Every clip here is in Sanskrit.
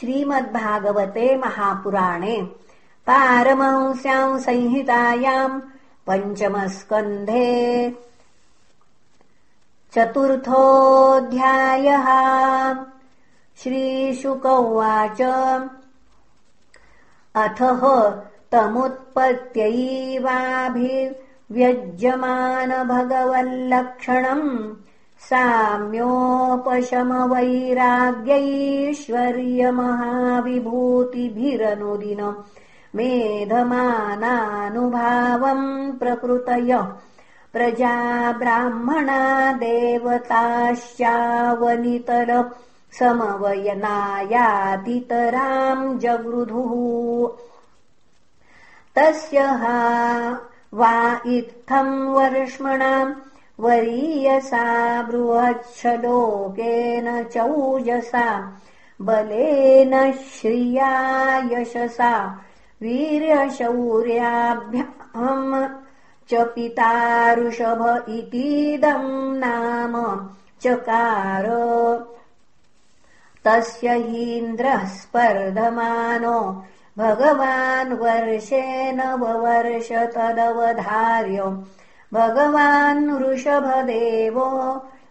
श्रीमद्भागवते महापुराणे पारमंस्याम् संहितायाम् पञ्चमस्कन्धे चतुर्थोऽध्यायः। श्रीशुक उवाच। अथः तमुत्पत्त्यैवाभिव्यज्यमानभगवल्लक्षणम् साम्योपशमवैराग्यैश्वर्यमहाविभूतिभिरनुदिन मेधमानानुभावम् प्रकृतय। प्रजा ब्राह्मणा देवताश्चावनितर समवयनायातितराम् जगृधुः। तस्य हा वा इत्थम् वर्ष्मणाम् वरीयसा बृहच्छलोकेन चौजसा बलेन श्रिया यशसा वीर्यशौर्याभ्याम् च पितारुषभ इतीदम् नाम चकार। तस्य हीन्द्रः स्पर्धमानो भगवान् वर्षेण ववर्ष तदवधार्य भगवान् वृषभदेवो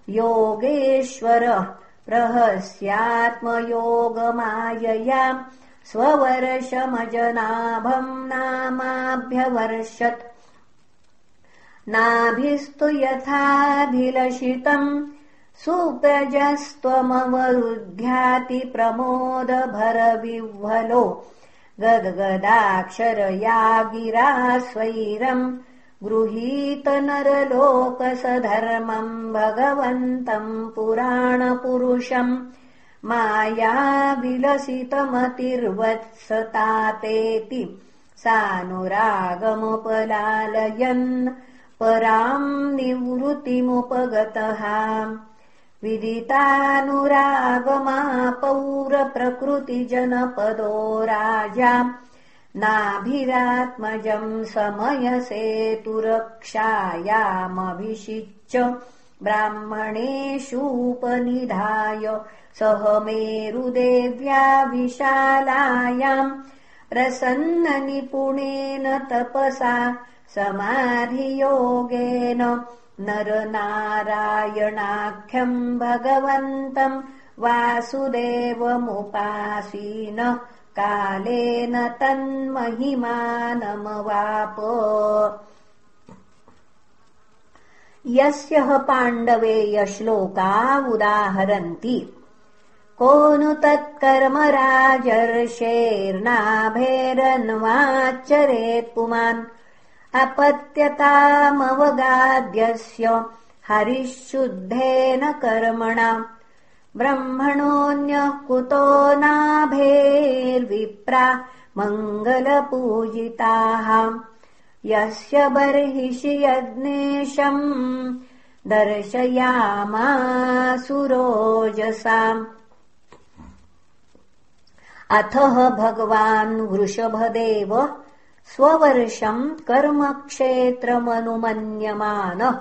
योगेश्वरः प्रहस्यात्मयोगमायया स्ववर्षमजनाभम् नामाभ्यवर्षत्। नाभिस्तु यथाभिलषितम् सुप्रजस्त्वमवरुध्यातिप्रमोदभरविह्वलो गद्गदाक्षरया गिरा स्वैरम् गृहीत नरलोकसधर्मम् भगवन्तम् पुराणपुरुषम् मायाविलसितमतिर्वत्सतातेति सानुरागमुपलालयन् पराम् निवृत्तिमुपगतः विदितानुरागमापौरप्रकृतिजनपदो राजा नाभिरात्मजम् समयसेतुरक्षायामभिषिच्य ब्राह्मणेषूपनिधाय सह मेरुदेव्या विशालायाम् प्रसन्ननिपुणेन तपसा समाधियोगेन नरनारायणाख्यम् भगवन्तम् वासुदेवमुपासीन कालेन तन्महिमानमवाप। यस्य पाण्डवेयश्लोका उदाहरन्ति को नु तत्कर्म राजर्षेर्नाभेरन्वाच्चरेत् पुमान्। अपत्यतामवगाद्यस्य हरिशुद्धेन कर्मणा ब्रह्मणोऽन्यः कुतो नाभेर्विप्रा मङ्गलपूजिताः। यस्य बर्हिषि यज्ञेशम् दर्शयामासुरोजसाम् अथः भगवान् वृषभदेव स्ववर्षम् कर्मक्षेत्रमनुमन्यमानः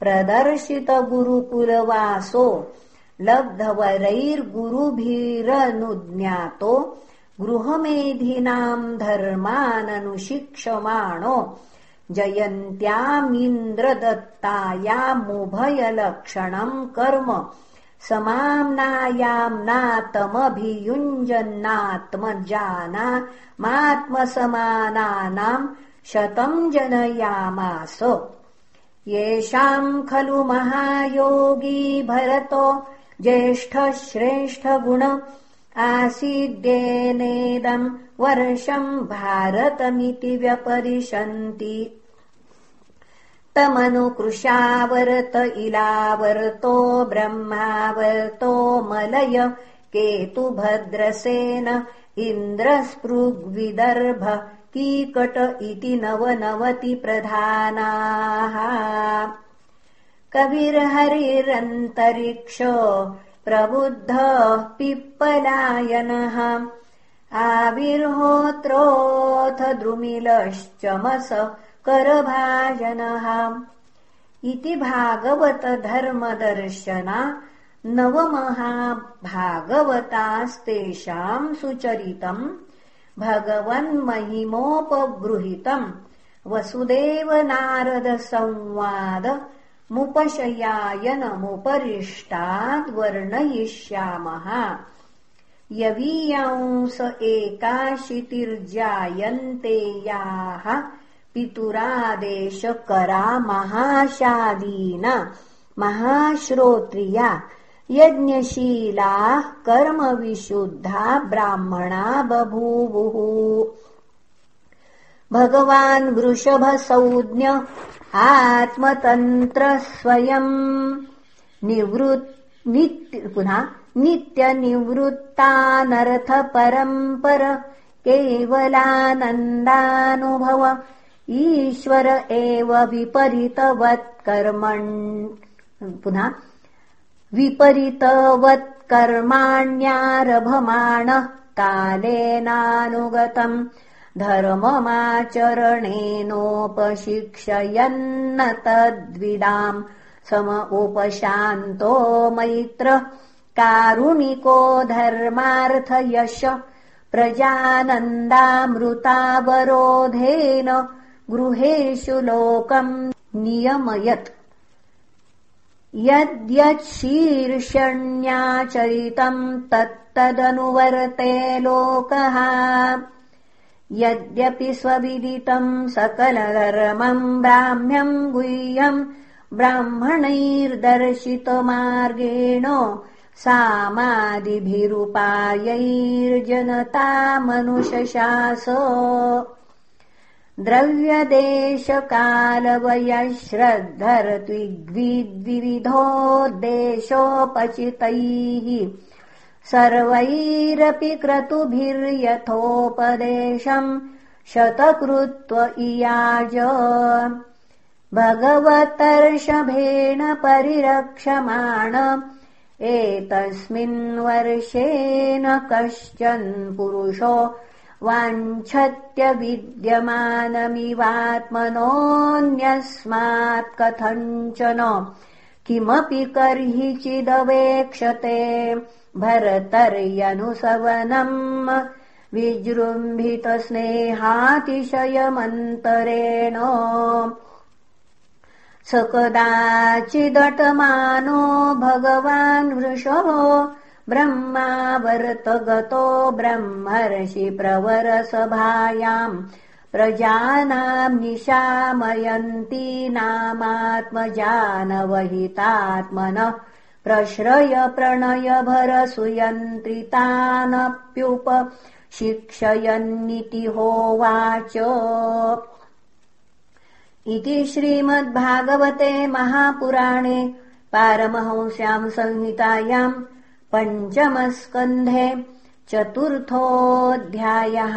प्रदर्शितगुरुकुलवासो लब्धवरैर्गुरुभिरनुज्ञातो गृहमेधिनाम् धर्माननुशिक्षमाणो जयन्त्यामिन्द्रदत्तायामुभयलक्षणम् कर्म समाम्नायाम्नातमभियुञ्जन्नात्मजानामात्मसमानानाम् शतम् जनयामास। येषाम् खलु महायोगी भरतो ज्येष्ठश्रेष्ठगुण आसीद्येनेदम् वर्षम् भारतमिति व्यपरिशन्ति। तमनुकृशावर्त इलावर्तो ब्रह्मावर्तो मलय केतुभद्रसेन इन्द्रस्पृग्विदर्भ कीकट इति नवनवति प्रधानाः कविर्हरिरन्तरिक्ष प्रबुद्धः पिप्पलायनः। आविर्होत्रोऽथ द्रुमिलश्चमस करभाजनः। इति भागवतधर्मदर्शना नवमहाभागवतास्तेषाम् सुचरितम् भगवन्महिमोपबृहितम् वसुदेव मुपशयायनमुपरिष्टाद्वर्णयिष्यामः यवीयांस एकाशितिर्जायन्ते याः। पितुरादेशकरा महाशालीना महाश्रोत्रिया यज्ञशीलाः कर्मविशुद्धा ब्राह्मणा बभूवुः। भगवान् वृषभसंज्ञ आत्मतन्त्रस्वयम् निवृत् पुनः नित्यनिवृत्तानर्थपरम्पर केवलानन्दानुभव ईश्वर एव विपरीतवत्कर्मण् पुनः विपरीतवत्कर्माण्यारभमाणः कालेनानुगतम् धर्ममाचरणेनोपशिक्षयन्न तद्विदाम् सम उपशान्तो मैत्र कारुणिको धर्मार्थयश प्रजानन्दामृतावरोधेन गृहेषु लोकम् नियमयत्। यद्यच्छीर्षण्याचरितम् तत्तदनुवर्ते लोकः यद्यपि स्वविदितम् सकलधर्मम् ब्राह्म्यम् गुह्यम् ब्राह्मणैर्दर्शितमार्गेण सामादिभिरुपायैर्जनतामनुशशास द्रव्यदेशकालवयश्रद्धरत्विग्विद्विविधोद्देशोपचितैः सर्वैरपि क्रतुभिर्यथोपदेशम् शतकृत्व इयाज। भगवतर्षभेण परिरक्षमाण एतस्मिन् वर्षेण कश्चन पुरुषो वाञ्छत्यविद्यमानमिवात्मनोऽन्यस्मात् कथञ्चन किमपि कर्हिचिदवेक्षते भरतर्यनुसवनम् विजृम्भितस्नेहातिशयमन्तरेण स कदाचिदटमानो भगवान् वृषभो ब्रह्मावर्तगतो ब्रह्मर्षि प्रवरसभायाम् प्रजानाम् नामात्मजानवहितात्मनः प्रश्रय प्रणय भरसुयन्त्रितानप्युप शिक्षयन्निति होवाच। इति श्रीमद्भागवते महापुराणे पारमहंस्याम् संहितायाम् पञ्चमस्कन्धे चतुर्थोऽध्यायः